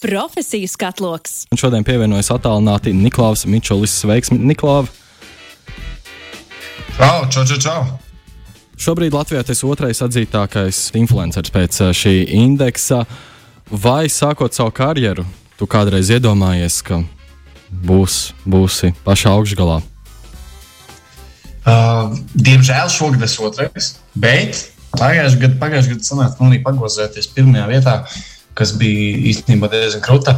Profesiju skatloks. Un šodien pievienojas attālināti Niklaus Mičolis. Sveiks, Niklaus! Čau, čau, čau! čau. Šobrīd Latvijā tas otrais atzītākais influenceris pēc uh, šī indeksa. Vai sākot savu karjeru, tu kādreiz iedomājies, ka būs, būsi pašā augšgalā? Uh, diemžēl šogad es otrais, bet pagājušajā gadā pagājušā gada sanāca man arī pagozēties pirmajā vietā, kas bija īstenībā diezgan krūta.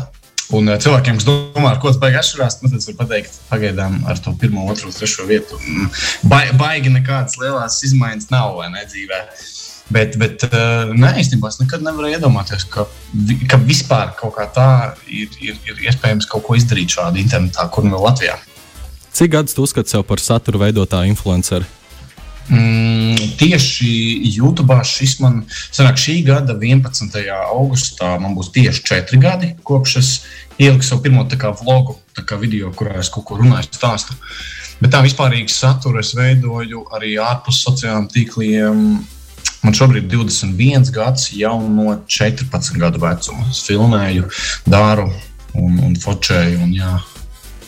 Un uh, cilvēkiem, kas domā, ar ko tas beigas atšķirās, nu, tad var pateikt, pagaidām ar to pirmo, otro, trešo vietu. Ba baigi nekādas lielas izmaiņas nav vai ne dzīvē. Bet, bet uh, nē, īstenībā es nekad nevarēju iedomāties, ka, ka vispār kaut kā tā ir, ir, ir iespējams kaut ko izdarīt šādi internetā, kur nu vēl Latvijā. Cik gadus tu uzskati sev par satura veidotāju influenceru? Mm, tieši YouTube šis man sanāk šī gada 11. augustā. Man būs tieši 4 gadi, kopš es ieliku savu pirmo kā, vlogu, kā video, kurā es kaut ko runāju, stāstu. Bet tā vispārīgi satura es veidoju arī ārpus sociālajiem tīkliem. Man šobrīd ir 21 gads, jau no 14 gadu vecuma. Es filmēju, daru un, un focēju. Un, jā,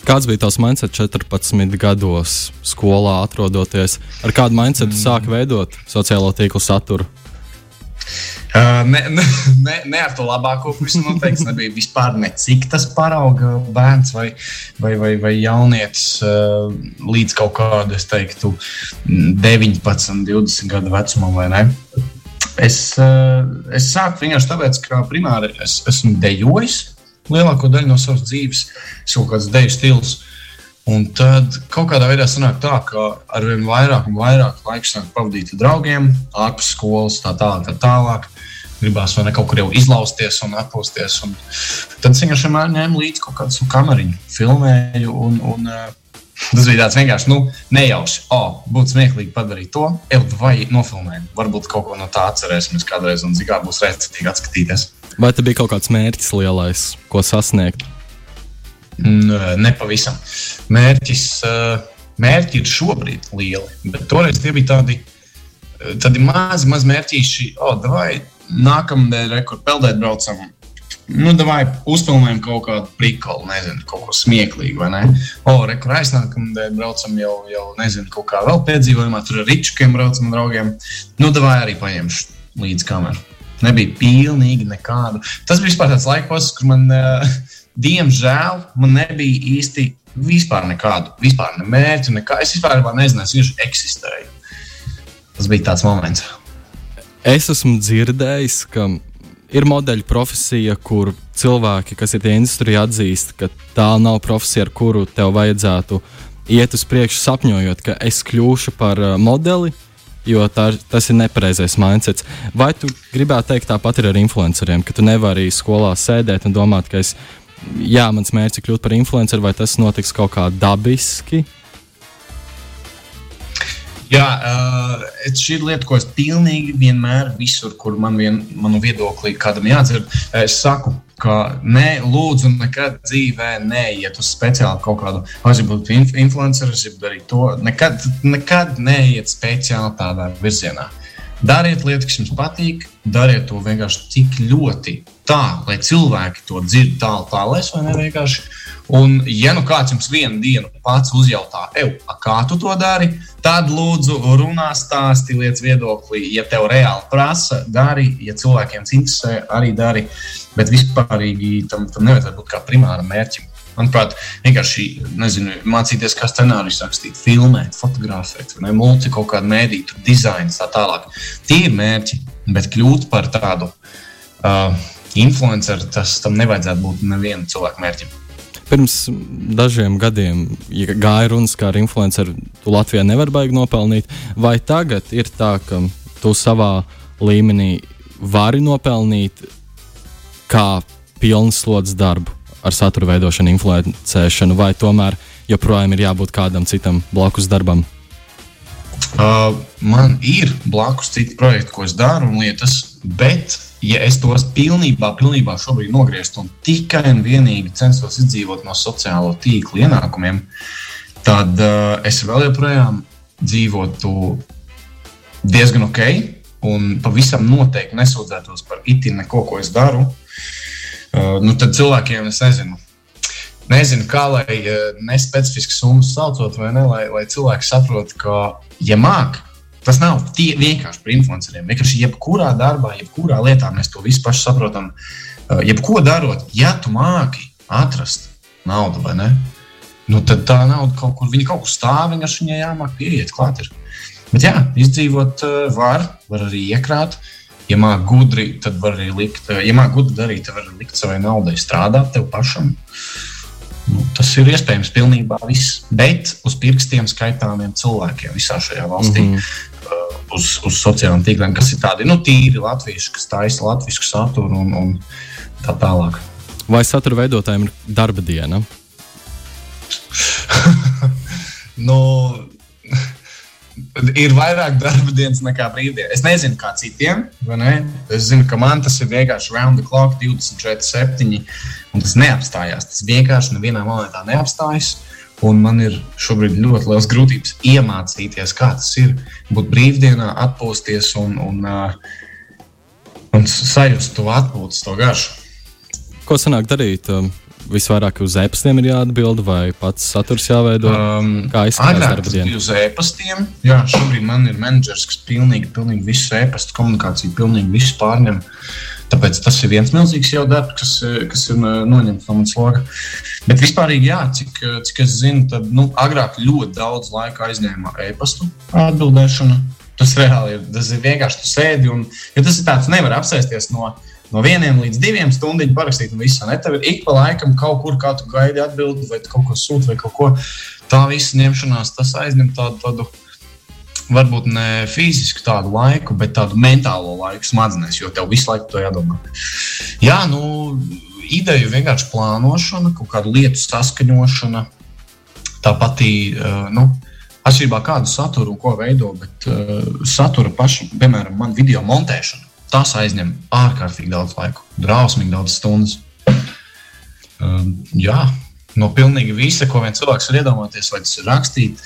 Kāds bija tavs mindset 14 gados, skolā atrodoties? Ar kādu mindsetu mm. sāki veidot sociālo tīklu saturu? Uh, ne, ne, ne, ne ar to labāko pusi noteikti nebija vispār necik tas parauga bērns vai, vai, vai, vai jaunietis uh, līdz kaut kādam, es teiktu, 19, 20 gadu vecumam vai ne. Es, uh, es sāku vienkārši tāpēc, ka primāri es esmu dejojis lielāko daļu no savas dzīves, kaut kāds deju stils. Un tad kaut kādā veidā sanāk tā, ka ar vien vairāk un vairāk laika sāk pavadīt ar draugiem, ārpus skolas, tā tālāk. Tā tālāk. Gribās vai ne kaut kur jau izlausties un atpūsties. Un tad es vienkārši ņēmu līdzi kaut kādu kameriņu, filmēju. Un, un, uh, tas bija tāds vienkārši nu, nejauši. Oh, būtu smieklīgi padarīt to, vai nofilmēt. Varbūt kaut ko no tā atcerēsimies kādreiz, un zināmā būs rēcīgi atskatīties. Vai te bija kaut kāds mērķis lielais, ko sasniegt? Nepavisam. Mērķis, mērķi ir šobrīd lieli, bet toreiz tie bija tādi, tādi mazi, mazi mērķīši. O, oh, vai nākamnedēļ rekordu peldēt braucam. Nu, vai uzfilmējam kaut kādu prikolu, nezinu, kaut ko smieklīgu, vai ne? O, oh, rekur aiznākamā dēļ braucam jau, jau, nezinu, kaut kā vēl piedzīvojumā, tur ar ričukiem braucam draugiem. Nu, vai arī paņemšu līdzi kameru. Nebija pilnīgi nekādu. Tas bija tāds laikos, kur man, uh, diemžēl, man nebija īsti vispār nekādu, vispār ne mērķu, nekā. Es vispār nezināju, es vienkārši eksistēju. Tas bija tāds moments. Es esmu dzirdējis, ka ir modeļu profesija, kur cilvēki, kas ir industrijā, atzīst, ka tā nav profesija, ar kuru tev vajadzētu iet uz priekšu, sapņojot, ka es kļūšu par modeli jo tā, tas ir nepareizais mindsets. Vai tu gribētu teikt tāpat ar influenceriem, ka tu nevari skolā sēdēt un domāt, ka es, jā, mans mērķis ir kļūt par influenceru, vai tas notiks kaut kā dabiski? Jā, uh, šī ir lieta, ko es pilnīgi vienmēr, visur, kur man vien, manu viedokli kādam jādzird, es saku, ka nē, lūdzu, nekad dzīvē neiet uz speciāli kaut kādu, varbūt inf influenceru, darīt to. Nekad, nekad neiet speciāli tādā virzienā. Dariet lietas, kas jums patīk, dariet to vienkārši tik ļoti tā, lai cilvēki to dzird tālu, tālēs, vai ne vienkārši. Un, ja nu kāds jums vienu dienu pats uzjautā, kā tu to dari, tad lūdzu runā, stāsti lietas viedoklī. Ja tev reāli prasa, dari, ja cilvēkiem interesē, arī dari. Bet vispārīgi tam, tam nevajadzētu būt kā primāram mērķim. Manuprāt, vienkārši nezinu, mācīties, kā scenārijus rakstīt, filmēt, fotografēt, vai multi kaut kādu mēdīju, dizainu, tā tālāk. Tie ir mērķi, bet kļūt par tādu uh, influenceru, tas tam nevajadzētu būt nevienam cilvēkam mērķim. Pirms dažiem gadiem ja gāja runas, kā ar influenceru tu Latvijā nevar baigi nopelnīt. Vai tagad ir tā, ka tu savā līmenī vari nopelnīt kā pilns slodzes darbu ar satura veidošanu, influencēšanu, vai tomēr joprojām ir jābūt kādam citam blakus darbam? Uh, man ir blakus citi projekti, ko es daru un lietas, bet, ja es tos pilnībā, pilnībā šobrīd nogrieztu un tikai un vienīgi censtos izdzīvot no sociālo tīklu ienākumiem, tad uh, es vēl joprojām dzīvotu diezgan ok un pavisam noteikti nesūdzētos par itin neko, ko es daru. Uh, nu, tad cilvēkiem es nezinu. Nezinu, kā lai uh, nespecifiski summas saucot, vai ne, lai, lai cilvēki saprotu, ka, ja mākslinieks, tas nav tie, vienkārši par influenceriem. Vienkārši jebkurā darbā, jebkurā lietā mēs to visu pašu saprotam. Uh, jebko darot, ja tu māki atrast naudu vai ne, nu, tad tā nauda kaut kur, kaut kur stāv, vienkārši viņai jāmāk pieiet klāt. Ir. Bet jā, izdzīvot uh, var, var arī iekrāt. Ja māki gudri, tad var arī likt, uh, ja māki gudri darīt, tad var arī likt savai naudai strādāt tev pašam. Nu, tas ir iespējams pilnībā viss. Bet uz pirkstiem skaitāmiem cilvēkiem visā šajā valstī, mm -hmm. Uz, uz sociālajiem tīkliem, kas ir tādi nu, tīri latvieši, kas taisa latviešu saturu un, un tā tālāk. Vai satura veidotājiem ir darba diena? nu, ir vairāk darba dienas nekā brīvdienas. Es nezinu, kā citiem. Es zinu, ka man tas ir vienkārši round the clock, 24, 7. Un tas neapstājās. Tas vienkārši nevienā momentā neapstājas. Un man ir šobrīd ļoti liels grūtības iemācīties, kā tas ir būt brīvdienā, atpūsties un, un, uh, un sajust to atpūtas, to garšu. Ko sanāk darīt? Um, visvairāk uz e-pastiem ir jāatbild, vai pats saturs jāveido? Um, kā izskatās darba diena? Uz e-pastiem. Jā, šobrīd man ir menedžers, kas pilnīgi, pilnīgi visu e-pastu komunikāciju pilnīgi visu pārņem. Tāpēc tas ir viens milzīgs jau darbs, kas, kas ir uh, noņemts no manas loga. Bet vispār, jā, cik, cik es zinu, tad nu, agrāk ļoti daudz laika aizņēma e-pastu atbildēšana. Tas reāli ir. Tas ir vienkārši tu sēdi un ja tas ir tāds, nevar apsēsties no no vieniem līdz diviem stundām parakstīt, un viss. Ne? Tev ir ik pa laikam kaut kur, kā tu gaidi atbildi, vai kaut ko sūti, vai kaut ko tā visa ņemšanās, tas aizņem tādu, tādu varbūt ne fizisku tādu laiku, bet tādu mentālo laiku smadzenēs, jo tev visu laiku to jādomā. Jā, nu, ideju vienkārši plānošana, kaut kāda lietu saskaņošana, tāpat uh, nu, atšķirībā kādu saturu un ko veido, bet uh, satura paša, piemēram, man video montēšana tas aizņem ārkārtīgi daudz laika, drausmīgi daudz stundas. Um, jā, no pilnīgi visa, ko viens cilvēks var iedomāties, vai tas ir rakstīt,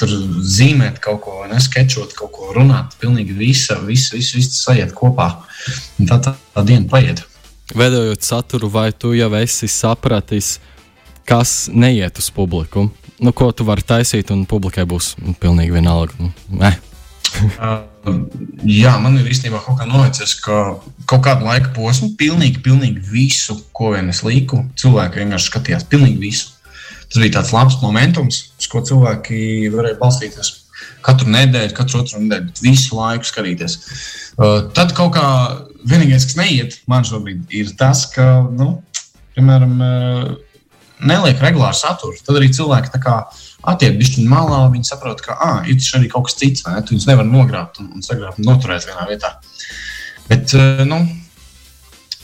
tur zīmēt kaut ko, neskečot kaut ko, runāt. Pilnīgi visa, visa, visa, visa sajiet kopā. Un tā, tā, tā diena paiet. Veidojot saturu, vai tu jau esi sapratis, kas neiet uz publiku? Nu, ko tu vari taisīt, un publikai būs pilnīgi vienalga. Nu, ne. Uh, jā, man ir īstenībā kaut kā nolicies, ka kaut kādu laika posmu pilnīgi, pilnīgi visu, ko vien es līku, cilvēki vienkārši skatījās pilnīgi visu. Tas bija tāds labs momentums, uz ko cilvēki varēja balstīties. Katru nedēļu, katru otru nedēļu, bet visu laiku skatīties. Uh, tad kaut kā vienīgais, kas neiet man šobrīd, ir tas, ka, nu, piemēram, uh, neliek regulāru saturu. Tad arī cilvēki tā kā attiek bišķiņu malā, viņi saprot, ka ah, ir arī kaut kas cits, ne? Viņus nevar nogrābt un, un sagrābt un noturēt vienā vietā. Bet, eh, nu,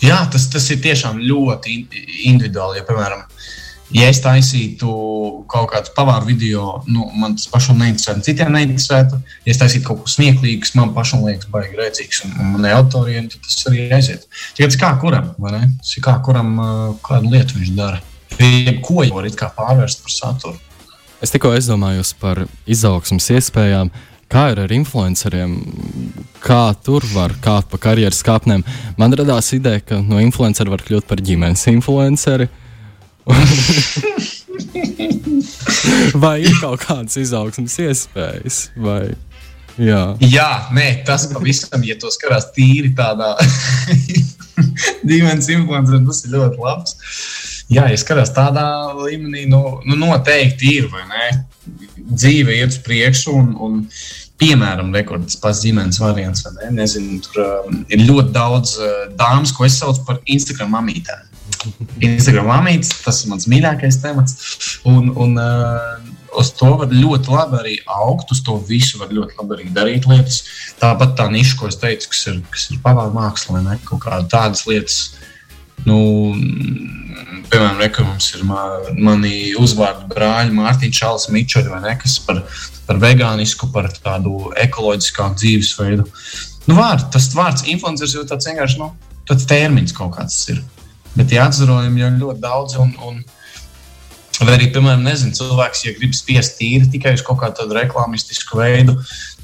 jā, tas, tas ir tiešām ļoti individuāli. Ja, piemēram, ja es taisītu kaut kādu pavāru video, nu, man tas pašam neinteresētu, citiem neinteresētu. Ja es taisītu kaut ko smieklīgu, man pašam liekas baigi rēcīgs un, un manai autoriem, tad tas arī aiziet. Tikai tas kā kuram, vai ne? Tas ir kā kuram eh, kādu lietu viņš dara. Jebko jau var pārvērst par saturu. Es tikko aizdomājos par izaugsmas iespējām. Kā ir ar influenceriem? Kā tur var kāpt pa karjeras kāpnēm? Man radās ideja, ka no influencera var kļūt par ģimenes influenceri. vai ir kaut kādas izaugsmas iespējas? Vai? Jā. Jā, nē, tas pavisam, ja to skatās tīri tādā ģimenes influencerā, tas ir ļoti labs jā, ja skatās tādā līmenī, nu, nu noteikti ir? Dzīve iet uz priekšu, un, un piemēram, rekords pats ģimenes variants, ne? Nezinu, tur um, ir ļoti daudz uh, dāmas, ko es saucu par Instagram mamītēm. Instagram mamītes, tas ir mans mīļākais temats. Un, un, uh, uz to var ļoti labi arī augt, uz to visu var ļoti labi arī darīt lietas. Tāpat tā niša, ko es teicu, kas ir, kas ir pavāra māksla, ne kaut kādas tādas lietas. Nu, piemēram, re, mums ir mani uzvārdu brāļi, Mārtiņš, Čāls, Mičoļi, vai ne, kas par, par vegānisku, par tādu ekoloģiskāku dzīvesveidu. Nu, vārd, tas vārds influenceris jau tāds vienkārši, nu, tāds termins kaut kāds ir. Bet tie atzarojumi jau ļoti daudz, un, un Vai arī, piemēram, nezinu, cilvēks, ja grib spiest tīri tikai uz kaut kādu reklāmistisku veidu,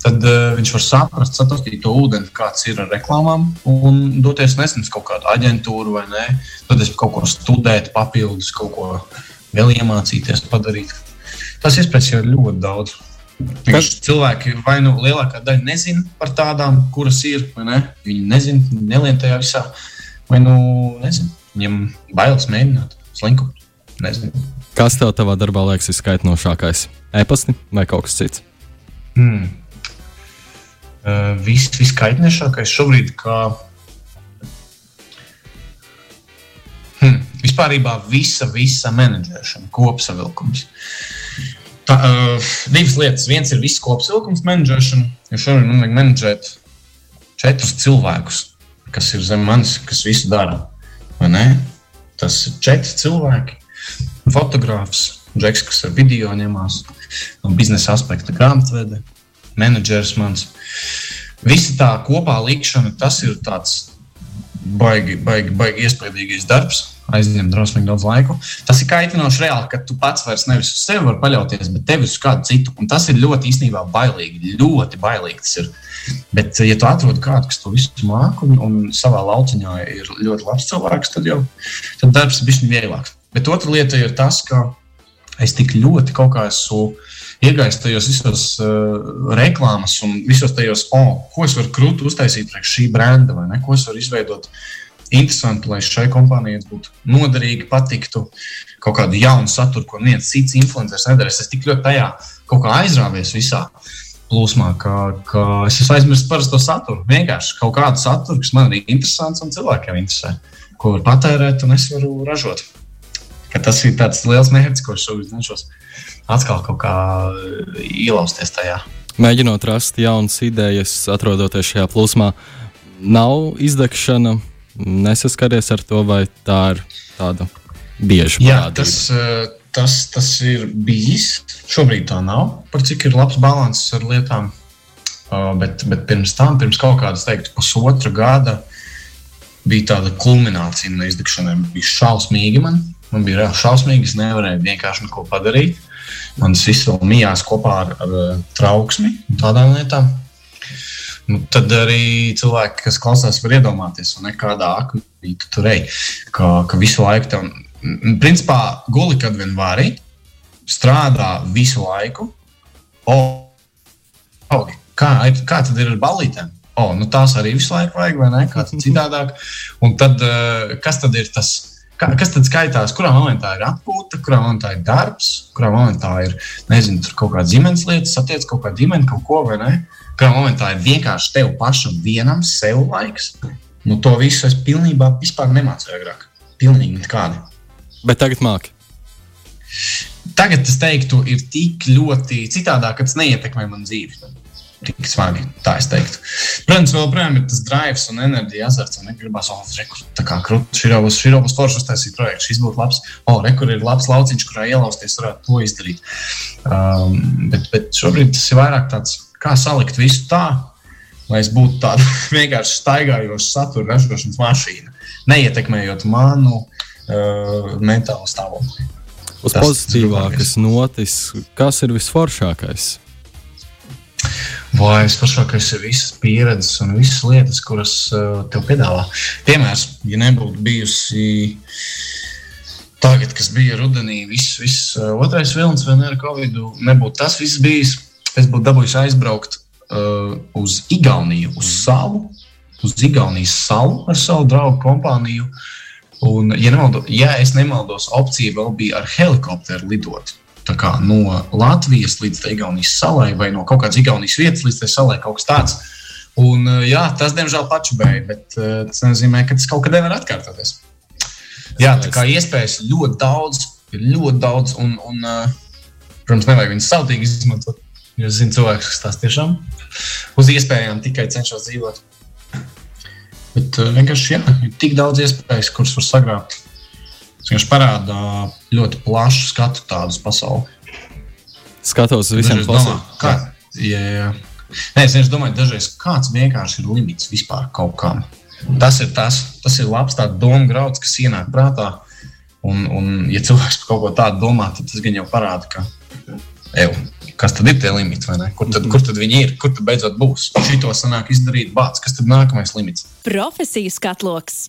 tad uh, viņš var saprast, satāstīt to ūdeni, kāds ir ar reklāmām, un doties, uz kaut kādu aģentūru vai nē, doties kaut ko studēt, papildus, kaut ko vēl iemācīties, padarīt. Tas iespējas jau ir ļoti daudz. Kas? Cilvēki vai nu lielākā daļa nezina par tādām, kuras ir, vai ne? Viņi nezina, nelien tajā visā, vai nu nezinu, viņiem bailes mēģināt slinkot. Nezinu. Kas tev savā darbā liekas viskaitinošākais? E-pasti vai kaut kas cits? Hmm. Uh, Viss viskaitinošākais šobrīd, kā hmm. vispār visa, visa menedžēšana, kopsavilkums. Tā, uh, divas lietas. Viens ir viss kopsavilkums, menedžēšana. Jo šobrīd man vajag menedžēt četrus cilvēkus, kas ir zem manis, kas visu dara. Tas ir četri cilvēki fotogrāfs, Džeks, kas ar video ņemās, biznesa aspekta grāmatvede, menedžers mans. Visa tā kopā likšana, tas ir tāds baigi, baigi, baigi iespaidīgais darbs. Aizņem druskuļi daudz laika. Tas ir kaitinoši reāli, ka tu pats vairs nevis uz sevi vari paļauties, bet tevi uz kādu citu. Un tas ir ļoti īstenībā bailīgi. Ļoti bailīgi tas ir. Bet, ja tu atrod kādu, kas to visu māca un, un savā lauciņā ir ļoti labs cilvēks, tad jau tad darbs ir bijis vieglāks. Bet otra lieta ir tas, ka es tik ļoti kaut kā esmu iegājis tajos visos uh, reklāmas un visos tajos, oh, ko es varu krūti uztaisīt priekš šī brenda, vai ne? Ko es varu izveidot interesantu, lai šai kompānijai būtu noderīgi, patiktu kaut kādu jaunu saturu, ko viens cits influenceris nedarīs. Es tik ļoti tajā kaut kā aizrāvies visā plūsmā, ka, ka es esmu aizmirsis par to saturu. Vienkārši kaut kādu saturu, kas man ir interesants un cilvēkiem interesē, ko var patērēt un es varu ražot tas ir tāds liels mērķis, ko šobrīd cenšos atkal kaut kā uh, ielausties tajā. Mēģinot rast jaunas idejas, atrodoties šajā plūsmā, nav izdegšana, nesaskaries ar to, vai tā ir tāda bieža parādība. Tas, uh, tas, tas ir bijis. Šobrīd tā nav. Par cik ir labs līdzsvars ar lietām. Uh, bet, bet pirms tam, pirms kaut kādas, teiktu, pusotra gada, bija tāda kulminācija no izdegšanai. Bija šausmīgi man. Man bija šausmīgi, es nevarēju vienkārši neko padarīt. Man tas viss vēl mijās kopā ar, ar uh, trauksmi un tādām lietām. Nu, tad arī cilvēki, kas klausās, var iedomāties, un kādā akmenī tu tur ej. Ka, ka visu laiku tam, principā, guli, kad vien vari, strādā visu laiku. O, o, kā, kā tad ir ar balītēm? O, nu tās arī visu laiku vajag, vai ne? Kā citādāk. Un tad, uh, kas tad ir tas? Kā, kas tad skaitās? Kurā momentā ir atpūta, kurā momentā ir darbs, kurā momentā ir nezinu, kaut kāda ģimenes lieta, satiec kaut kādu ģimeni, kaut ko vai ne? Kurā momentā ir vienkārši tev pašam vienam sev laiks. Nu, to visu es pilnībā nemācīju agrāk. Pilnīgi nekādi. Bet tagad māki. Tagad es teiktu, ir tik ļoti citādāk, ka tas neietekmē manu dzīvi tik smagi. Tā es teiktu. Protams, joprojām ir tas drives un enerģija azarts. Un gribās, oh, rekur, tā kā krūtis, šī būs, šī būs forša uztaisīt projektu. Šis būtu labs, oh, rekur ir labs lauciņš, kurā ielausties, varētu to izdarīt. Um, bet, bet šobrīd tas ir vairāk tāds, kā salikt visu tā, lai es būtu tāda vienkārši staigājoša satura ražošanas mašīna, neietekmējot manu uh, mentālo stāvokli. Uz pozitīvākas notis, kas ir visforšākais? Vai es pašā, ka ir visas pieredzes un visas lietas, kuras uh, tev piedāvā. Piemērs, ja nebūtu bijusi tagad, kas bija rudenī, viss, viss uh, otrais vilnis vai ne ar Covid, nebūtu tas viss bijis. Es būtu dabūjis aizbraukt uh, uz Igauniju, uz salu, uz Igaunijas salu ar savu draugu kompāniju. Un, ja, nemaldo, ja es nemaldos, opcija vēl bija ar helikopteru lidot kā, no Latvijas līdz Igaunijas salai, vai no kaut kādas Igaunijas vietas līdz tai salai, kaut kas tāds. Un, jā, tas, diemžēl, pačubēja, bet eh, tas nozīmē, ka tas kaut kad nevar atkārtoties. Jā, tā kā iespējas ļoti daudz, ir ļoti daudz, un, un protams, nevajag viņus sautīgi izmantot. Jo es zinu, cilvēks, kas tās tiešām uz iespējām tikai cenšas dzīvot. Bet vienkārši jā, ir tik daudz iespējas, kuras var sagrābt. Tas parāda ļoti plašu skatu tādu pasauli. Skatos uz visiem pasaulēm. Jā. Nē, es domāju, dažreiz kāds vienkārši ir limits vispār kaut kam. Tas ir tas, tas ir labs tāds domu grauds, kas ienāk prātā. Un, un, ja cilvēks par kaut ko tādu domā, tad tas gan jau parāda, ka, ev, kas tad ir tie limiti, kur tad, kur tad viņi ir, kur tad beidzot būs. Šito sanāk izdarīt bāts, kas tad nākamais limits? Profesijas katloks.